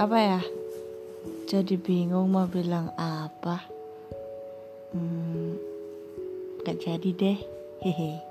apa ya? Jadi bingung mau bilang apa. Hmm, gak jadi deh hehe.